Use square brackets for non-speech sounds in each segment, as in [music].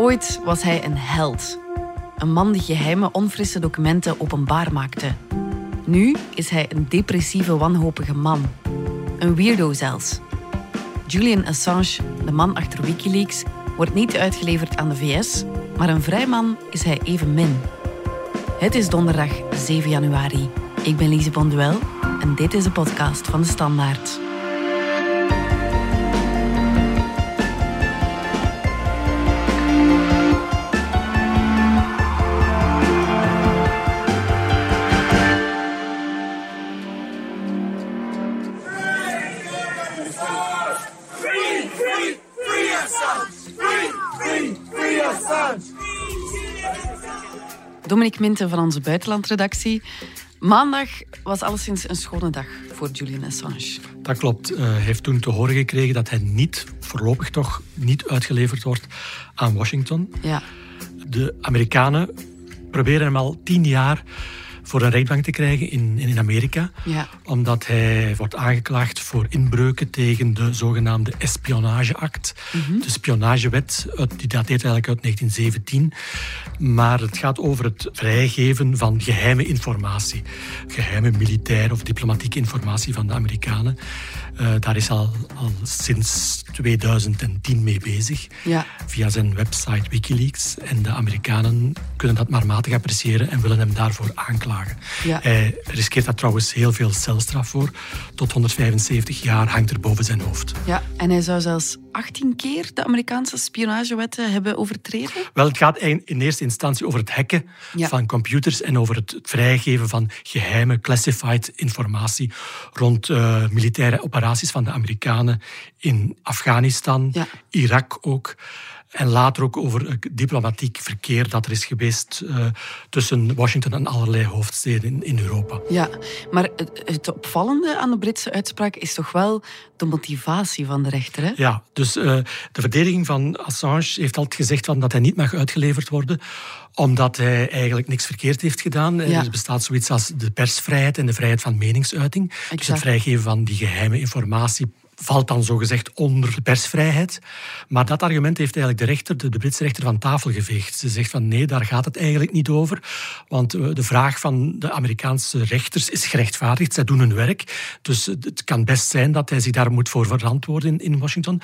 Ooit was hij een held. Een man die geheime, onfrisse documenten openbaar maakte. Nu is hij een depressieve, wanhopige man. Een weirdo zelfs. Julian Assange, de man achter Wikileaks, wordt niet uitgeleverd aan de VS, maar een vrij man is hij evenmin. Het is donderdag 7 januari. Ik ben Lise Bonduel en dit is de podcast van de Standaard. Dominique Minten van onze buitenlandredactie. Maandag was alleszins een schone dag voor Julian Assange. Dat klopt. Eh, Hij heeft toen te horen gekregen dat hij niet, voorlopig toch, niet uitgeleverd wordt aan Washington. Ja, De Amerikanen proberen hem al tien jaar voor een rechtbank te krijgen in, in Amerika. ja, Omdat hij wordt aangeklaagd voor inbreuken tegen de zogenaamde Espionageact. De spionagewet, die dateert eigenlijk uit 1917. Maar het gaat over het vrijgeven van geheime informatie. Geheime militaire of diplomatieke informatie van de Amerikanen. Eh, daar is al, al sinds 2010 mee bezig. ja. Via zijn website Wikileaks. En de Amerikanen kunnen dat maar matig appreciëren en willen hem daarvoor aanklagen. Ja. Hij riskeert daar trouwens heel veel celstraf voor. Tot 175 jaar hangt er boven zijn hoofd. ja. En hij zou zelfs 18 keer de Amerikaanse spionagewetten hebben overtreden. Wel, het gaat in eerste instantie over het hacken Ja. van computers en over het vrijgeven van geheime, classified informatie rond eh, militaire operaties van de Amerikanen in Afghanistan, Ja. Irak ook. En later ook over het diplomatiek verkeer dat er is geweest eh, tussen Washington en allerlei hoofdsteden in, in Europa. Ja, maar het, het opvallende aan de Britse uitspraak is toch wel de motivatie van de rechter. Hè? Ja, dus eh, de verdediging van Assange heeft altijd gezegd van dat hij niet mag uitgeleverd worden omdat hij eigenlijk niks verkeerd heeft gedaan. Ja. Er bestaat zoiets als de persvrijheid en de vrijheid van meningsuiting. Dus het vrijgeven van die geheime informatie valt dan zogezegd onder de persvrijheid. Maar dat argument heeft eigenlijk de rechter, de, de Britse rechter, van tafel geveegd. Ze zegt van nee, daar gaat het eigenlijk niet over. Want eh, de vraag van de Amerikaanse rechters is gerechtvaardigd. Zij doen hun werk. Dus het kan best zijn dat hij zich daar moet voor verantwoorden in, in Washington.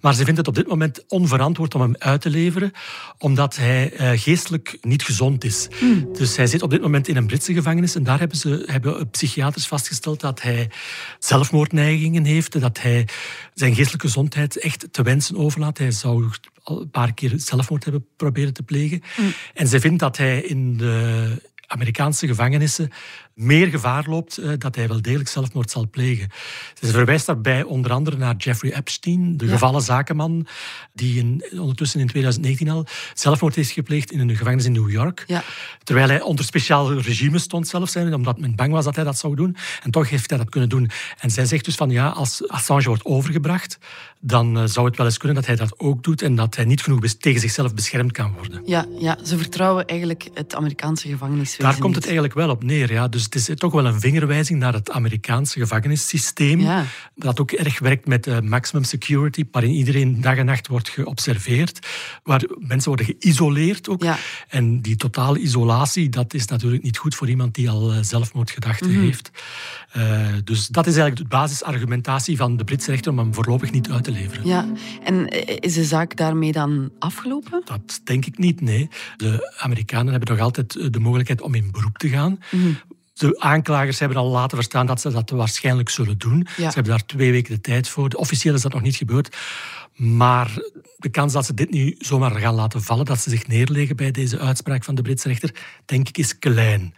Maar ze vindt het op dit moment onverantwoord om hem uit te leveren, omdat hij eh, geestelijk niet gezond is. Dus hij zit op dit moment in een Britse gevangenis en daar hebben, ze, hebben psychiaters vastgesteld dat hij zelfmoordneigingen heeft, dat hij zijn geestelijke gezondheid echt te wensen overlaat. Hij zou al een paar keer zelfmoord hebben proberen te plegen. En ze vindt dat hij in de Amerikaanse gevangenissen meer gevaar loopt eh, dat hij wel degelijk zelfmoord zal plegen. Ze verwijst daarbij onder andere naar Jeffrey Epstein, de Ja. gevallen zakenman, die in, ondertussen in 2019 al zelfmoord heeft gepleegd in een gevangenis in New York. Ja. Terwijl hij onder speciaal regime stond zelfs, omdat men bang was dat hij dat zou doen. En toch heeft hij dat kunnen doen. En zij zegt dus van ja, als Assange wordt overgebracht, dan eh, zou het wel eens kunnen dat hij dat ook doet en dat hij niet genoeg tegen zichzelf beschermd kan worden. Ja, ja, ze vertrouwen eigenlijk het Amerikaanse gevangeniswezen Daar komt het eigenlijk wel op neer. Ja. Dus het is toch wel een vingerwijzing naar het Amerikaanse gevangenissysteem. Ja. Dat ook erg werkt met eh, maximum security, waarin iedereen dag en nacht wordt geobserveerd. Waar mensen worden geïsoleerd ook. Ja. En die totale isolatie, dat is natuurlijk niet goed voor iemand die al eh, zelfmoordgedachten Mhm. heeft. Eh, dus dat is eigenlijk de basisargumentatie van de Britse rechter om hem voorlopig niet uit te leveren. Ja, en eh, is de zaak daarmee dan afgelopen? Dat denk ik niet, nee. De Amerikanen hebben nog altijd eh, de mogelijkheid om in beroep te gaan. Mhm. De aanklagers hebben al laten verstaan dat ze dat waarschijnlijk zullen doen. Ze hebben daar twee weken de tijd voor. Officieel is dat nog niet gebeurd. Maar de kans dat ze dit nu zomaar gaan laten vallen, dat ze zich neerleggen bij deze uitspraak van de Britse rechter, denk ik is klein.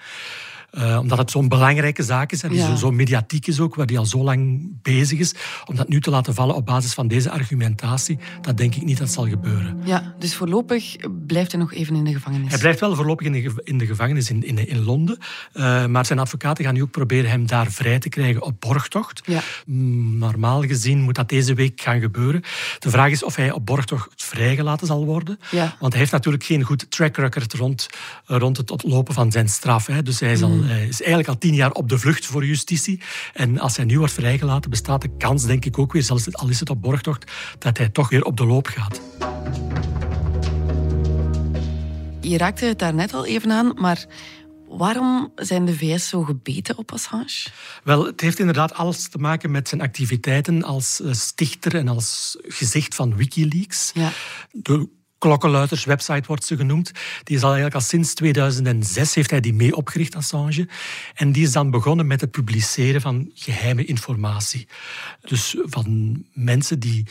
Eh, omdat het zo'n belangrijke zaak is en Ja. zo, zo mediatiek is ook, waar die al zo lang bezig is. Om dat nu te laten vallen op basis van deze argumentatie, dat denk ik niet dat zal gebeuren. Ja, dus voorlopig blijft hij nog even in de gevangenis. Hij blijft wel voorlopig in de, in de gevangenis in, in, in Londen. eh, maar zijn advocaten gaan nu ook proberen hem daar vrij te krijgen op borgtocht. Ja. Mm, Normaal gezien moet dat deze week gaan gebeuren. De vraag is of hij op borgtocht vrijgelaten zal worden. Ja. Want hij heeft natuurlijk geen goed track record rond, rond het ontlopen van zijn straf. Hè. Dus hij is, hij is eigenlijk al tien jaar op de vlucht voor justitie. En als hij nu wordt vrijgelaten, bestaat de kans, denk ik ook weer, zelfs al is het op borgtocht, dat hij toch weer op de loop gaat. je raakte het daar net al even aan, maar waarom zijn de VS zo gebeten op Assange? Wel, het heeft inderdaad alles te maken met zijn activiteiten als eh, stichter en als gezicht van Wikileaks. Ja. De Klokkenluiders website wordt ze genoemd. Die is al eigenlijk al sinds 2006 heeft hij die mee opgericht, Assange. En die is dan begonnen met het publiceren van geheime informatie. Dus van mensen die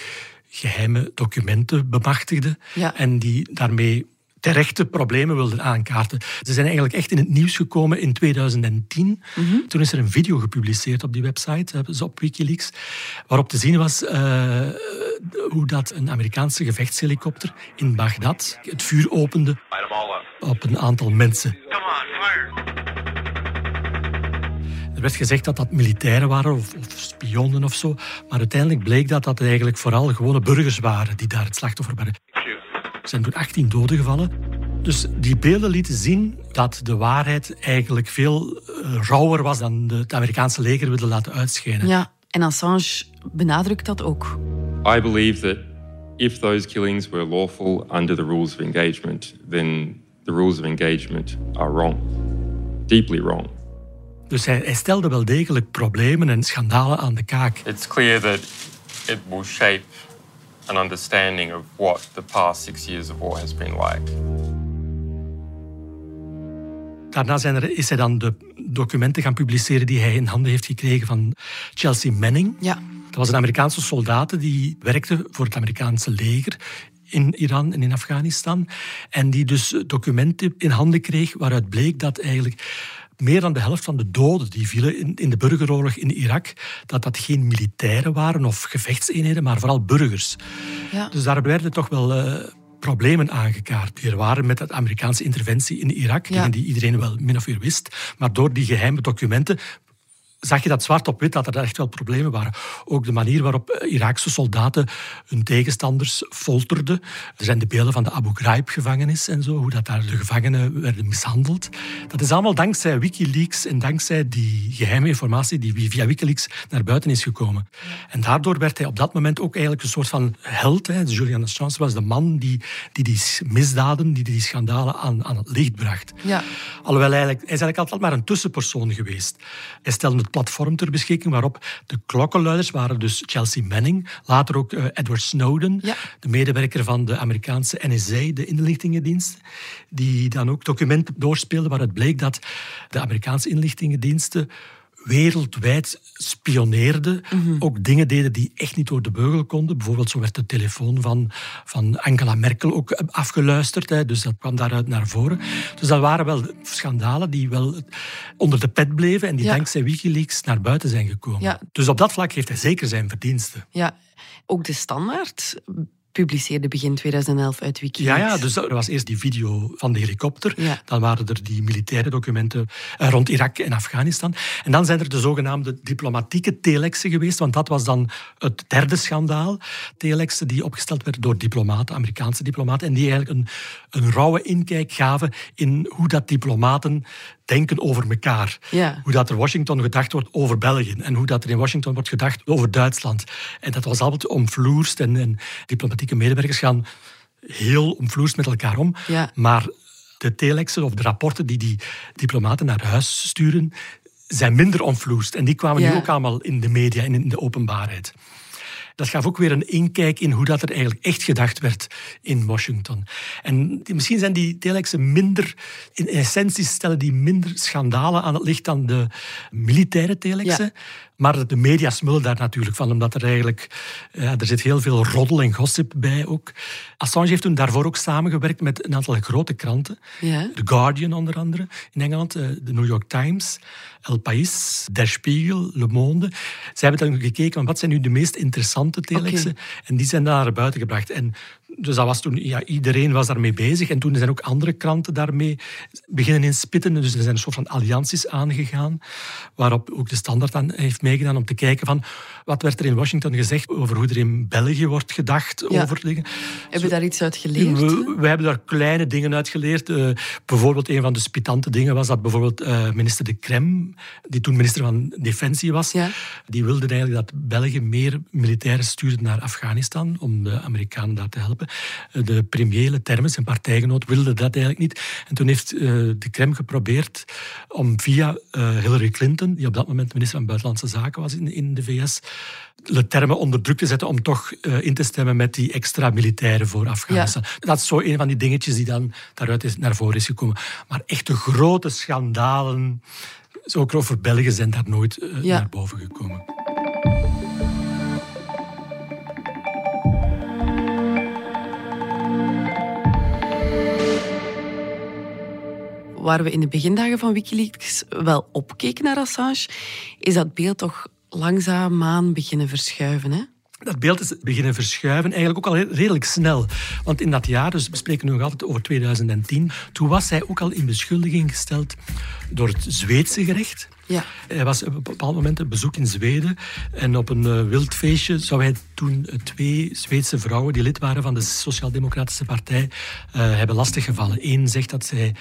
geheime documenten bemachtigden Ja. en die daarmee terechte problemen wilden aankaarten. Ze zijn eigenlijk echt in het nieuws gekomen in 2010. Toen is er een video gepubliceerd op die website, hebben ze op Wikileaks, waarop te zien was eh, hoe dat een Amerikaanse gevechtshelikopter in Bagdad het vuur opende op een aantal mensen. Come on, fire. Er werd gezegd dat dat militairen waren of, of spionnen of zo, maar uiteindelijk bleek dat dat eigenlijk vooral gewone burgers waren die daar het slachtoffer waren. Er zijn toen 18 doden gevallen. Dus die beelden lieten zien dat de waarheid eigenlijk veel eh, rauwer was dan de, het Amerikaanse leger wilde laten uitschijnen. Ja, en Assange benadrukt dat ook. I believe that if those killings were lawful under the rules of engagement, then the rules of engagement are wrong. Deeply wrong. Dus hij, hij stelde wel degelijk problemen en schandalen aan de kaak. It's clear that it will shape an understanding of what the past six years of war has been like. Daarna zijn er, is hij dan de documenten gaan publiceren die hij in handen heeft gekregen van Chelsea Manning. Ja. Dat was een Amerikaanse soldaat die werkte voor het Amerikaanse leger in Iran en in Afghanistan. En die dus documenten in handen kreeg waaruit bleek dat eigenlijk meer dan de helft van de doden die vielen in, in de burgeroorlog in Irak, dat dat geen militairen waren of gevechtseenheden, maar vooral burgers. Ja. Dus daar werden toch wel eh, problemen aangekaart die er waren met de Amerikaanse interventie in Irak, Ja. dingen die iedereen wel min of meer wist. Maar door die geheime documenten zag je dat zwart op wit, dat er echt wel problemen waren. Ook de manier waarop Iraakse soldaten hun tegenstanders folterden. Er zijn de beelden van de Abu Ghraib-gevangenis en zo, hoe dat daar de gevangenen werden mishandeld. Dat is allemaal dankzij Wikileaks en dankzij die geheime informatie die via Wikileaks naar buiten is gekomen. En daardoor werd hij op dat moment ook eigenlijk een soort van held. Hè. Julian Assange was de man die die, die misdaden, die die schandalen aan, aan het licht bracht. Ja. Alhoewel eigenlijk, hij is eigenlijk altijd maar een tussenpersoon geweest. Hij stelde platform ter beschikking waarop de klokkenluiders waren dus Chelsea Manning, later ook eh, Edward Snowden, Ja. de medewerker van de Amerikaanse NSA, de inlichtingendienst, die dan ook documenten doorspeelde waaruit bleek dat de Amerikaanse inlichtingendiensten wereldwijd spioneerden. Ook dingen deden die echt niet door de beugel konden. Bijvoorbeeld zo werd de telefoon van, van Angela Merkel ook afgeluisterd. Hè. Dus dat kwam daaruit naar voren. Dus dat waren wel schandalen die wel onder de pet bleven en die Ja. dankzij Wikileaks naar buiten zijn gekomen. Ja. Dus op dat vlak heeft hij zeker zijn verdiensten. Ja. Ook de Standaard publiceerde begin 2011 uit Ja, Wikileaks. ja, dus er was eerst die video van de helikopter. Ja. Dan waren er die militaire documenten eh, rond Irak en Afghanistan. En dan zijn er de zogenaamde diplomatieke telexen geweest, want dat was dan het derde schandaal. Telexen die opgesteld werden door diplomaten, Amerikaanse diplomaten, en die eigenlijk een, een rauwe inkijk gaven in hoe dat diplomaten denken over elkaar. Ja. Hoe dat er Washington gedacht wordt over België en hoe dat er in Washington wordt gedacht over Duitsland. En dat was altijd omvloerst en, en diplomatieke medewerkers gaan heel omvloerst met elkaar om. Ja. Maar de telexen of de rapporten die die diplomaten naar huis sturen, zijn minder omvloerst. En die kwamen Ja. nu ook allemaal in de media en in de openbaarheid. Dat gaf ook weer een inkijk in hoe dat er eigenlijk echt gedacht werd in Washington. En misschien zijn die telexen minder, in essentie stellen die minder schandalen aan het licht dan de militaire telexen. Ja. Maar de media smullen daar natuurlijk van, omdat er eigenlijk ja, er zit heel veel roddel en gossip bij ook. Assange heeft toen daarvoor ook samengewerkt met een aantal grote kranten. Ja. The Guardian onder andere in Engeland, eh, de New York Times, El País, Der Spiegel, Le Monde. Zij hebben dan gekeken wat zijn nu de meest interessante telexen en die zijn daar naar buiten gebracht. En dus dat was toen, ja, iedereen was daarmee bezig en toen zijn ook andere kranten daarmee beginnen inspitten. Dus er zijn een soort van allianties aangegaan, waarop ook de Standaard aan heeft meegedaan om te kijken van wat werd er in Washington gezegd over hoe er in België wordt gedacht Ja. over dingen. Heb je daar iets uit geleerd? We, we hebben daar kleine dingen uit geleerd. Eh, bijvoorbeeld, een van de spitante dingen was dat bijvoorbeeld eh, minister De Krem, die toen minister van Defensie was, Ja. die wilde eigenlijk dat België meer militairen stuurde naar Afghanistan om de Amerikanen daar te helpen. De premier Termes, zijn partijgenoot, wilde dat eigenlijk niet. En toen heeft uh, de Krem geprobeerd om via uh, Hillary Clinton, die op dat moment minister van Buitenlandse Zaken was in, in de VS, de termen onder druk te zetten om toch in te stemmen met die extra militairen voor Afghanistan. Ja. Dat is zo een van die dingetjes die dan daaruit is, naar voren is gekomen. Maar echte grote schandalen, ook over België, zijn daar nooit ja. naar boven gekomen. Waar we in de begindagen van Wikileaks wel opkeken naar Assange, is dat beeld toch langzaamaan beginnen verschuiven. Hè? Dat beeld is beginnen verschuiven, eigenlijk ook al redelijk snel. Want in dat jaar, dus we spreken nu nog altijd over 2010, toen was hij ook al in beschuldiging gesteld door het Zweedse gerecht. Ja. Hij was op een bepaald moment op bezoek in Zweden en op een uh, wild feestje zou hij toen uh, twee Zweedse vrouwen die lid waren van de Sociaal-Democratische Partij uh, hebben lastiggevallen. Eén zegt dat zij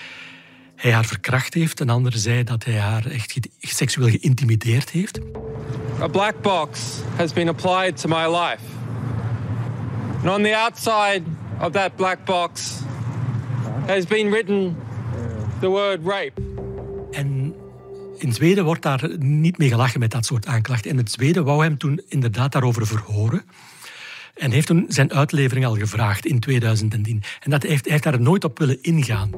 hij haar verkracht heeft. Een ander zei dat hij haar echt seksueel geïntimideerd heeft. A black box has been applied to my life. And on the outside of that black box has been written the word rape. En in Zweden wordt daar niet mee gelachen met dat soort aanklachten. En het Zweden wou hem toen inderdaad daarover verhoren. En heeft toen zijn uitlevering al gevraagd in 2010. En dat heeft, hij heeft daar nooit op willen ingaan.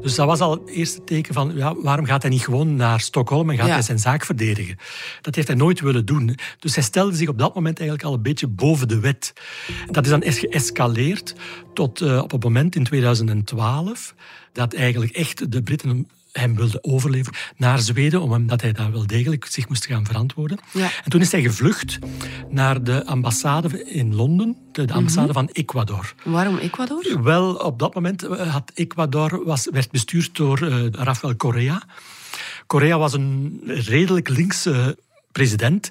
Dus dat was al het eerste teken van ja, waarom gaat hij niet gewoon naar Stockholm en gaat hij zijn zaak verdedigen. Dat heeft hij nooit willen doen. Dus hij stelde zich op dat moment eigenlijk al een beetje boven de wet. Dat is dan geëscaleerd tot uh, op het moment in 2012 dat eigenlijk echt de Britten hem wilde overleveren naar Zweden, omdat hij daar wel degelijk zich moest gaan verantwoorden. Ja. En toen is hij gevlucht naar de ambassade in Londen, de, de ambassade mm -hmm. van Ecuador. Waarom Ecuador? Wel, op dat moment had Ecuador, was, werd bestuurd door uh, Rafael Correa. Correa was een redelijk linkse president,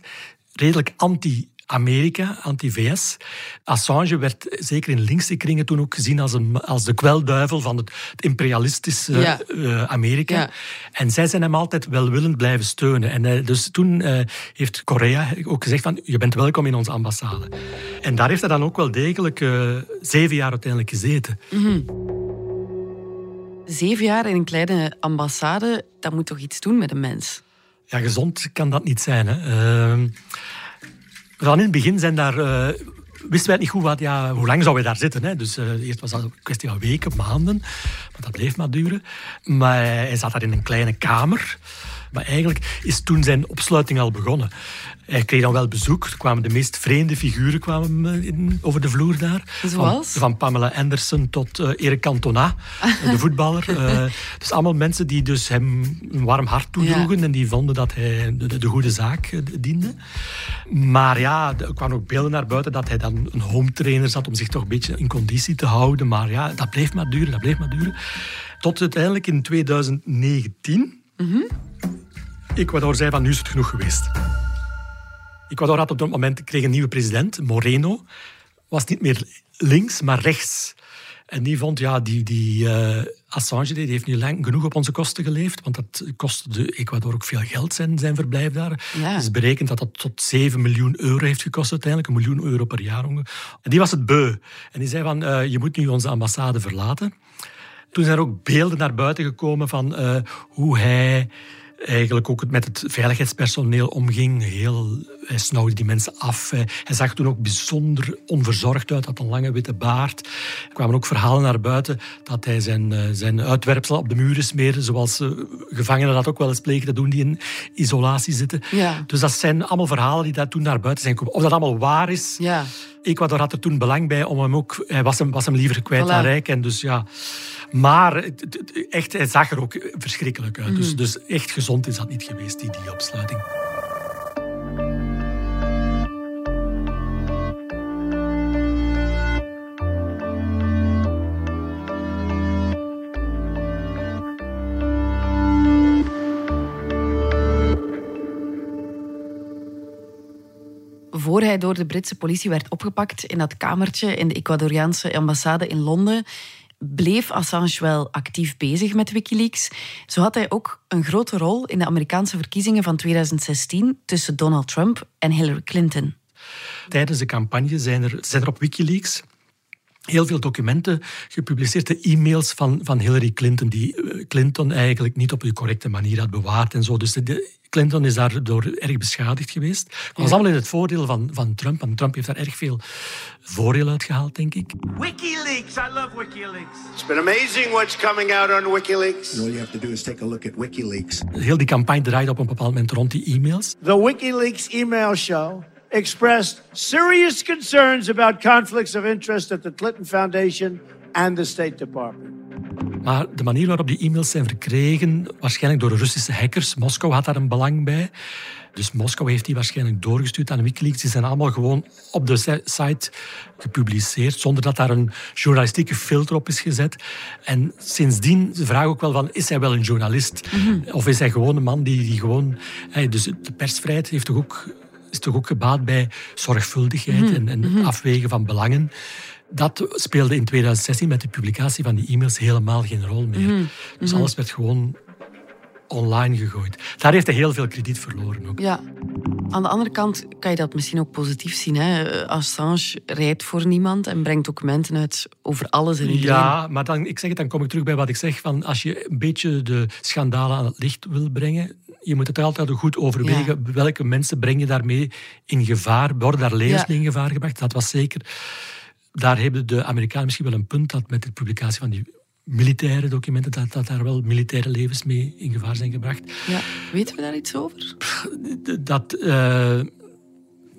redelijk anti Amerika, anti-VS. Assange werd zeker in linkse kringen toen ook gezien als, een, als de kwelduivel van het, het imperialistische ja. uh, Amerika. Ja. En zij zijn hem altijd welwillend blijven steunen. En uh, dus toen uh, heeft Korea ook gezegd van, je bent welkom in onze ambassade. En daar heeft hij dan ook wel degelijk zeven jaar uiteindelijk gezeten. Mm -hmm. Zeven jaar in een kleine ambassade, dat moet toch iets doen met een mens? Ja, gezond kan dat niet zijn. Hè. Ehm, van in het begin zijn daar, uh, wisten wij niet goed wat, ja, hoe lang zou hij daar zitten. Hè? Dus uh, eerst was dat een kwestie van weken, maanden. Maar dat bleef maar duren. Maar hij zat daar in een kleine kamer. Maar eigenlijk is toen zijn opsluiting al begonnen. Hij kreeg dan wel bezoek. Er kwamen de meest vreemde figuren kwamen in, over de vloer daar. Zoals? Van, van Pamela Anderson tot uh, Eric Cantona, de [laughs] voetballer. Uh, dus allemaal mensen die dus hem een warm hart toedroegen ja. en die vonden dat hij de, de goede zaak diende. Maar ja, er kwamen ook beelden naar buiten dat hij dan een home trainer zat om zich toch een beetje in conditie te houden. Maar ja, dat bleef maar duren, dat bleef maar duren. Tot uiteindelijk in 2019... Mm -hmm. Ecuador zei van nu is het genoeg geweest. Ecuador had op dat moment kreeg een nieuwe president, Moreno. Was niet meer links, maar rechts. En die vond, ja, die, die uh, Assange die heeft nu lang genoeg op onze kosten geleefd, want dat kostte de Ecuador ook veel geld, zijn, zijn verblijf daar. Ja. Het is berekend dat dat tot 7 miljoen euro heeft gekost uiteindelijk, een miljoen euro per jaar. En die was het beu. En die zei van, uh, je moet nu onze ambassade verlaten. Toen zijn er ook beelden naar buiten gekomen van uh, hoe hij eigenlijk ook met het veiligheidspersoneel omging. Heel, hij snauwde die mensen af. Hij zag toen ook bijzonder onverzorgd uit, had een lange witte baard. Er kwamen ook verhalen naar buiten dat hij zijn, zijn uitwerpsel op de muren smeerde, zoals gevangenen dat ook wel eens plegen te doen die in isolatie zitten. Ja. Dus dat zijn allemaal verhalen die daar toen naar buiten zijn gekomen. Of dat allemaal waar is... Ja. Ecuador had er toen belang bij om hem ook... Hij was hem, was hem liever kwijt voilà. dan rijk. En dus ja... Maar echt, hij zag er ook verschrikkelijk uit. Mm. Dus, dus echt gezond is dat niet geweest, die, die opsluiting. Door de Britse politie werd opgepakt in dat kamertje in de Ecuadoriaanse ambassade in Londen, bleef Assange wel actief bezig met Wikileaks. Zo had hij ook een grote rol in de Amerikaanse verkiezingen van 2016 tussen Donald Trump en Hillary Clinton. Tijdens de campagne zijn er, zijn er op Wikileaks heel veel documenten gepubliceerd, de e-mails van, van Hillary Clinton, die eh, Clinton eigenlijk niet op de correcte manier had bewaard en zo. Dus de, Clinton is daardoor erg beschadigd geweest. Dat was allemaal in het voordeel van, van Trump, want Trump heeft daar erg veel voordeel uit gehaald, denk ik. WikiLeaks. I love WikiLeaks. It's been amazing what's coming out on WikiLeaks. All you have to do is take a look at WikiLeaks. Heel die campagne draaide op een bepaald moment rond die e-mails. The WikiLeaks email show expressed serious concerns about conflicts of interest at the Clinton Foundation and the State Department. Maar de manier waarop die e-mails zijn verkregen, waarschijnlijk door Russische hackers, Moskou had daar een belang bij. Dus Moskou heeft die waarschijnlijk doorgestuurd aan Wikileaks. Die zijn allemaal gewoon op de site gepubliceerd, zonder dat daar een journalistieke filter op is gezet. En sindsdien, ze vragen ook wel van, is hij wel een journalist? Of is hij gewoon een man die, die gewoon... Dus de persvrijheid heeft toch ook, is toch ook gebaat bij zorgvuldigheid en, en afwegen van belangen. Dat speelde in 2016 met de publicatie van die e-mails helemaal geen rol meer. Dus alles werd gewoon online gegooid. Daar heeft hij heel veel krediet verloren ook. Ja. Aan de andere kant kan je dat misschien ook positief zien. Hè? Assange rijdt voor niemand en brengt documenten uit over alles en iedereen. Ja, maar dan, ik zeg het, dan kom ik terug bij wat ik zeg. Van als je een beetje de schandalen aan het licht wil brengen, je moet het altijd goed overwegen. Welke mensen breng je daarmee in gevaar? Worden daar levens Ja. mee in gevaar gebracht? Dat was zeker. Daar hebben de Amerikanen misschien wel een punt dat met de publicatie van die militaire documenten, dat, dat daar wel militaire levens mee in gevaar zijn gebracht. Ja. Weten we daar iets over? Dat, eh,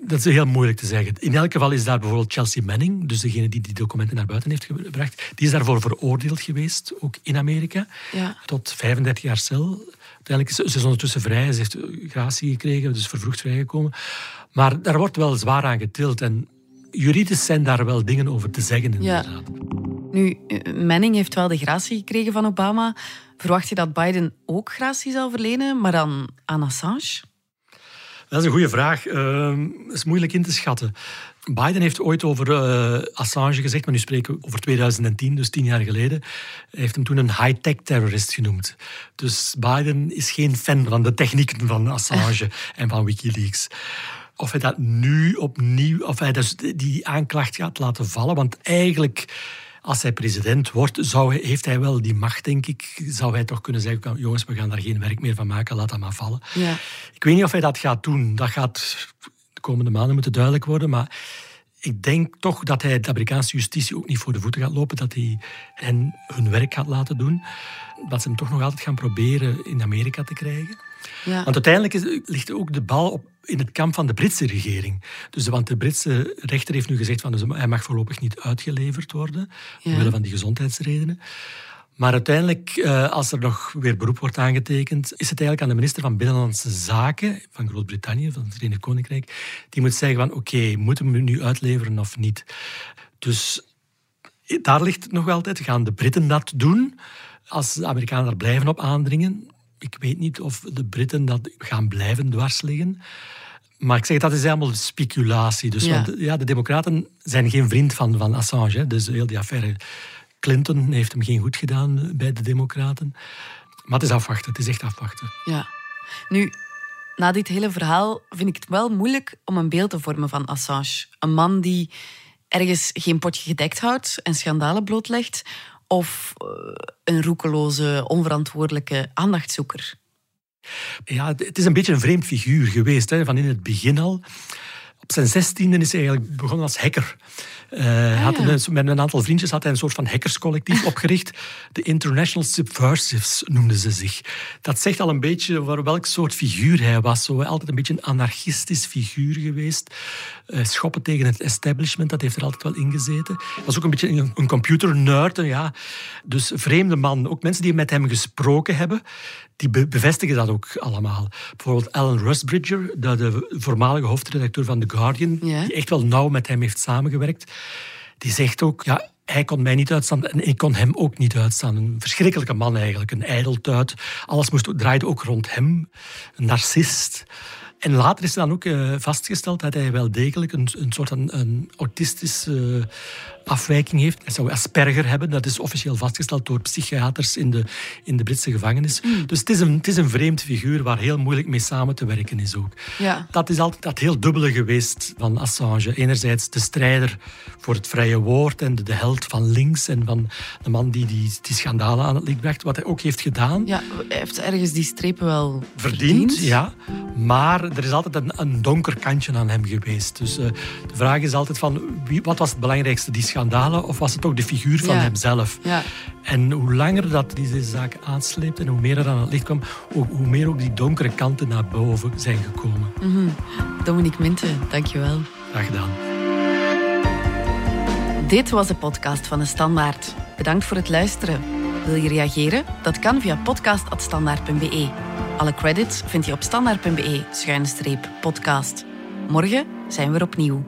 dat is heel moeilijk te zeggen. In elk geval is daar bijvoorbeeld Chelsea Manning, dus degene die die documenten naar buiten heeft gebracht, die is daarvoor veroordeeld geweest, ook in Amerika, Ja. tot 35 jaar cel. Uiteindelijk is ze, ze is ondertussen vrij, ze heeft gratie gekregen, dus vervroegd vrijgekomen. Maar daar wordt wel zwaar aan getild en juridisch zijn daar wel dingen over te zeggen, Ja. inderdaad. Nu, eh, Manning heeft wel de gratie gekregen van Obama. Verwacht je dat Biden ook gratie zal verlenen, maar dan aan Assange? Dat is een goede vraag. Ehm, Dat is moeilijk in te schatten. Biden heeft ooit over eh, Assange gezegd, maar nu spreken we over 2010, dus tien jaar geleden. Hij heeft hem toen een high-tech terrorist genoemd. Dus Biden is geen fan van de technieken van Assange [laughs] en van Wikileaks. Of hij dat nu opnieuw, of hij dus die aanklacht gaat laten vallen, want eigenlijk als hij president wordt, zou, hij- heeft hij wel die macht, denk ik. Zou hij toch kunnen zeggen, jongens, we gaan daar geen werk meer van maken, laat dat maar vallen. Ja. Ik weet niet of hij dat gaat doen. Dat gaat de komende maanden moeten duidelijk worden. Maar ik denk toch dat hij de Amerikaanse justitie ook niet voor de voeten gaat lopen. Dat hij hen hun werk gaat laten doen. Dat ze hem toch nog altijd gaan proberen in Amerika te krijgen. Ja. Want uiteindelijk is, ligt ook de bal op, in het kamp van de Britse regering. Dus, want de Britse rechter heeft nu gezegd van dus hij mag voorlopig niet uitgeleverd worden. Ja. Omwille van die gezondheidsredenen. Maar uiteindelijk, eh, als er nog weer beroep wordt aangetekend, is het eigenlijk aan de minister van Binnenlandse Zaken van Groot-Brittannië, van het Verenigd Koninkrijk, die moet zeggen van oké, moeten we hem nu uitleveren of niet? Dus daar ligt het nog altijd. Gaan de Britten dat doen? Als de Amerikanen daar blijven op aandringen, ik weet niet of de Britten dat gaan blijven dwars liggen. Maar ik zeg, dat is helemaal speculatie. Dus, Ja. Want ja, de democraten zijn geen vriend van, van Assange. Hè. Dus heel die affaire Clinton heeft hem geen goed gedaan bij de democraten. Maar het is afwachten, het is echt afwachten. Ja. Nu, na dit hele verhaal vind ik het wel moeilijk om een beeld te vormen van Assange. Een man die ergens geen potje gedekt houdt en schandalen blootlegt. Of eh, een roekeloze, onverantwoordelijke aandachtzoeker. Ja, het is een beetje een vreemd figuur geweest, hè, van in het begin al. Op zijn zestiende is hij eigenlijk begonnen als hacker. Eh, had ja. een- met een aantal vriendjes had hij een soort van hackerscollectief [laughs] opgericht. De International Subversives noemden ze zich. Dat zegt al een beetje over welk soort figuur hij was. Zo, altijd een beetje een anarchistisch figuur geweest. Eh, schoppen tegen het establishment, dat heeft er altijd wel in gezeten. Hij was ook een beetje een, een computernerd. Ja. Dus vreemde man. Ook mensen die met hem gesproken hebben, die be- bevestigen dat ook allemaal. Bijvoorbeeld Alan Rusbridger, de, de voormalige hoofdredacteur van The Guardian, die echt wel nauw met hem heeft samengewerkt, die zegt ook, ja, hij kon mij niet uitstaan en ik kon hem ook niet uitstaan. Een verschrikkelijke man eigenlijk, een ijdeltuit. Alles moest, draaide ook rond hem. Een narcist. En later is dan ook eh, vastgesteld dat hij wel degelijk een, een soort van een autistische afwijking heeft. Hij zou Asperger hebben. Dat is officieel vastgesteld door psychiaters in de, in de Britse gevangenis. Hmm. Dus het is, een, het is een vreemd figuur waar heel moeilijk mee samen te werken is ook. Ja. Dat is altijd dat heel dubbele geweest van Assange. Enerzijds de strijder voor het vrije woord en de, de held van links en van de man die die, die schandalen aan het licht bracht, wat hij ook heeft gedaan. Ja, hij heeft ergens die strepen wel Verdiend, ja. Maar er is altijd een, een donker kantje aan hem geweest. Dus eh, de vraag is altijd van, wie, wat was het belangrijkste, die schandalen of was het ook de figuur van Ja. hemzelf? Ja. En hoe langer dat deze zaak aansleept en hoe meer er aan het licht kwam, hoe, hoe meer ook die donkere kanten naar boven zijn gekomen. Dominique Minte, dankjewel. Graag gedaan. Dit was de podcast van de Standaard. Bedankt voor het luisteren. Wil je reageren? Dat kan via podcast.standaard.be. Alle credits vind je op standaard.be-podcast. Morgen zijn we er opnieuw.